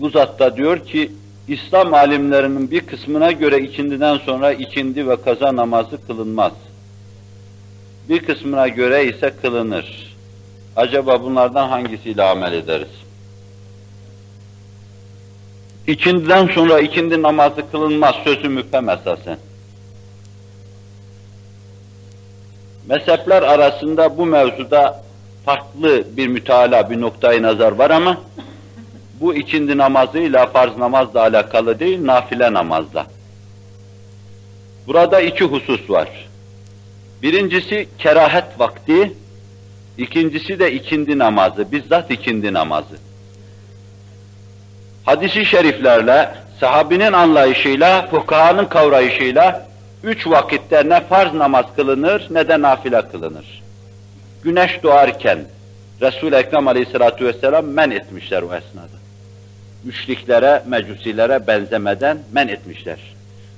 Bu zatta diyor ki, İslam alimlerinin bir kısmına göre ikindiden sonra ikindi ve kaza namazı kılınmaz. Bir kısmına göre ise kılınır. Acaba bunlardan hangisiyle amel ederiz? İkindiden sonra ikindi namazı kılınmaz sözü müphem esasen. Mezhepler arasında bu mevzuda farklı bir müteala, bir noktayı nazar var ama bu ikindi namazıyla farz namazla alakalı değil, nafile namazla. Burada iki husus var. Birincisi kerahet vakti, ikincisi de ikindi namazı, bizzat ikindi namazı. Hadisi şeriflerle, sahabinin anlayışıyla, fukahanın kavrayışıyla üç vakitte ne farz namaz kılınır ne de nafile kılınır. Güneş doğarken Resul-i Ekrem Aleyhisselatü Vesselam men etmişler o esnada. Müşriklere, mecusilere benzemeden men etmişler.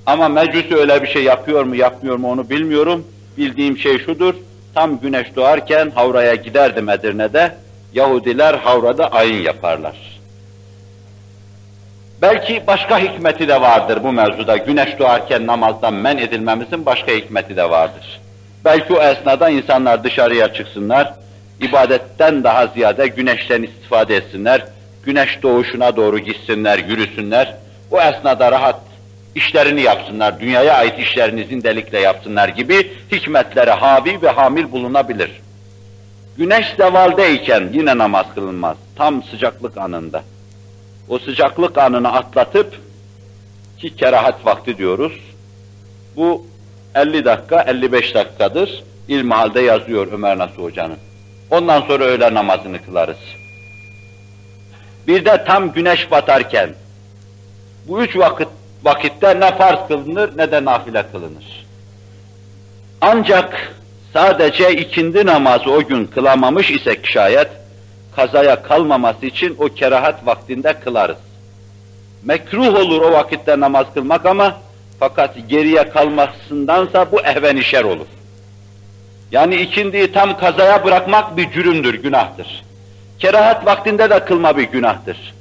Ama mecusi öyle bir şey yapıyor mu yapmıyor mu onu bilmiyorum. Bildiğim şey şudur, tam güneş doğarken Havra'ya giderdim Edirne'de, Yahudiler Havra'da ayin yaparlar. Belki başka hikmeti de vardır bu mevzuda. Güneş doğarken namazdan men edilmemizin başka hikmeti de vardır. Belki o esnada insanlar dışarıya çıksınlar, ibadetten daha ziyade güneşten istifade etsinler, güneş doğuşuna doğru gitsinler, yürüsünler, o esnada rahat işlerini yapsınlar, dünyaya ait işlerini zindelikle yapsınlar gibi hikmetlere havi ve hamil bulunabilir. Güneş zevaldeyken yine namaz kılınmaz, tam sıcaklık anında. O sıcaklık anını atlatıp, ki kerahat vakti diyoruz, bu 50 dakika, 55 dakikadır. İlmihalde yazıyor Ömer Nasuh Hoca'nın. Ondan sonra öğle namazını kılarız. Bir de tam güneş batarken, bu üç vakit vakitte ne farz kılınır ne de nafile kılınır. Ancak sadece ikindi namazı o gün kılamamış isek şayet, kazaya kalmaması için o kerahat vaktinde kılarız. Mekruh olur o vakitte namaz kılmak ama fakat geriye kalmasındansa bu ehven şer olur. Yani ikindiyi tam kazaya bırakmak bir cürümdür, günahtır. Kerahat vaktinde de kılma bir günahtır.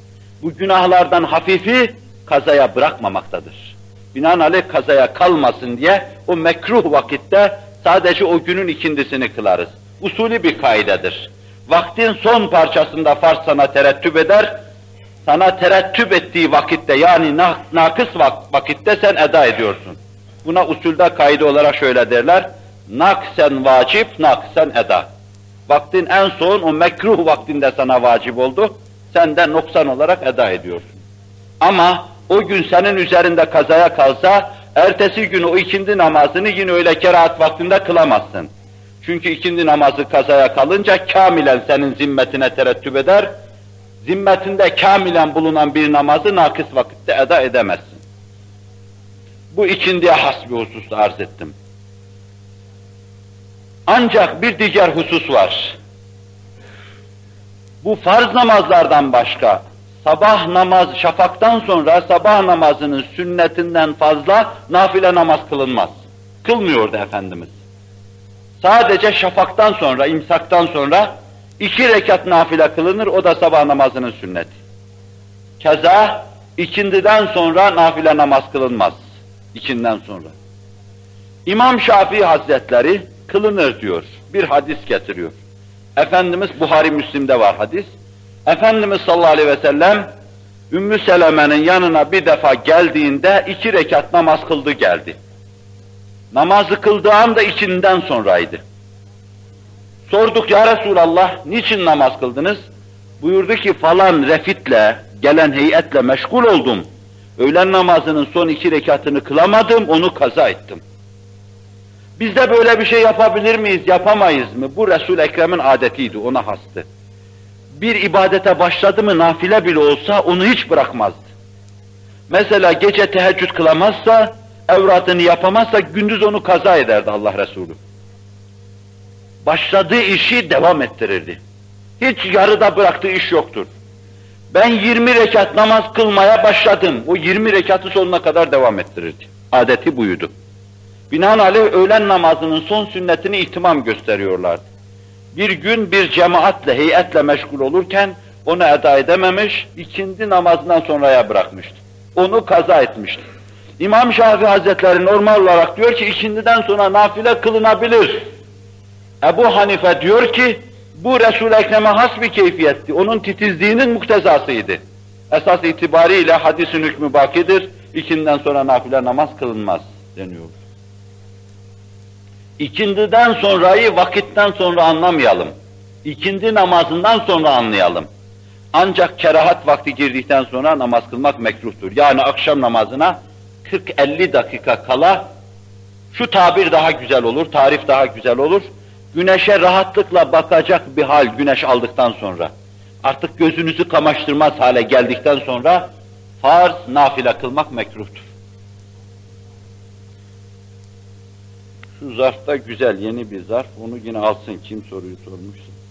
Bu günahlardan hafifi kazaya bırakmamaktadır. Binaenaleyh kazaya kalmasın diye o mekruh vakitte sadece o günün ikindisini kılarız. Usulü bir kaidedir. Vaktin son parçasında farz sana terettüp eder, sana terettüp ettiği vakitte yani nakıs vakitte sen eda ediyorsun. Buna usulde kaide olarak şöyle derler, naksen vacip, naksen eda. Vaktin en son o mekruh vaktinde sana vacip oldu, sen de noksan olarak eda ediyorsun. Ama o gün senin üzerinde kazaya kalsa, ertesi gün o ikindi namazını yine öyle kerahat vaktinde kılamazsın. Çünkü ikindi namazı kazaya kalınca kamilen senin zimmetine terettüp eder, zimmetinde kamilen bulunan bir namazı nakıs vakitte eda edemezsin. Bu ikindiye has bir husus arz ettim. Ancak bir diğer husus var. Bu farz namazlardan başka, sabah namaz, şafaktan sonra sabah namazının sünnetinden fazla nafile namaz kılınmaz. Kılmıyordu Efendimiz. Sadece şafaktan sonra, imsaktan sonra iki rekat nafile kılınır, o da sabah namazının sünneti. Keza ikindiden sonra nafile namaz kılınmaz. İkinden sonra. İmam Şafii Hazretleri kılınır diyor. Bir hadis getiriyor. Efendimiz Buhari Müslim'de var hadis. Efendimiz sallallahu aleyhi ve sellem Ümmü Seleme'nin yanına bir defa geldiğinde iki rekat namaz kıldı geldi. Namazı kıldığı anda ikinden sonraydı. Sorduk ya Resulallah niçin namaz kıldınız? Buyurdu ki falan refitle, gelen heyetle meşgul oldum. Öğlen namazının son iki rekatını kılamadım, onu kaza ettim. Biz de böyle bir şey yapabilir miyiz, yapamayız mı? Bu Resul Ekrem'in adetiydi, ona hastı. Bir ibadete başladı mı nafile bile olsa onu hiç bırakmazdı. Mesela gece teheccüd kılamazsa, evradını yapamazsa gündüz onu kaza ederdi Allah Resulü. Başladığı işi devam ettirirdi. Hiç yarıda bıraktığı iş yoktur. Ben 20 rekat namaz kılmaya başladım. O 20 rekatı sonuna kadar devam ettirirdi. Adeti buydu. Binaenaleyh öğlen namazının son sünnetini ihtimam gösteriyorlardı. Bir gün bir cemaatle, heyetle meşgul olurken onu eda edememiş, ikindi namazından sonraya bırakmıştı. Onu kaza etmişti. İmam Şafii Hazretleri normal olarak diyor ki ikindiden sonra nafile kılınabilir. Ebu Hanife diyor ki bu Resul-i Ekrem'e has bir keyfiyetti. Onun titizliğinin muktezasıydı. Esas itibariyle hadisin hükmü bakidir. İkinden sonra nafile namaz kılınmaz deniyor. İkindiden sonrayı vakitten sonra anlamayalım. İkindi namazından sonra anlayalım. Ancak kerahat vakti girdikten sonra namaz kılmak mekruhtur. Yani akşam namazına 40-50 dakika kala şu tabir daha güzel olur, tarif daha güzel olur. Güneşe rahatlıkla bakacak bir hal güneş aldıktan sonra. Artık gözünüzü kamaştırmaz hale geldikten sonra farz, nafile kılmak mekruhtur. Şu zarfta güzel, yeni bir zarf. Onu yine alsın kim soruyu sormuşsa.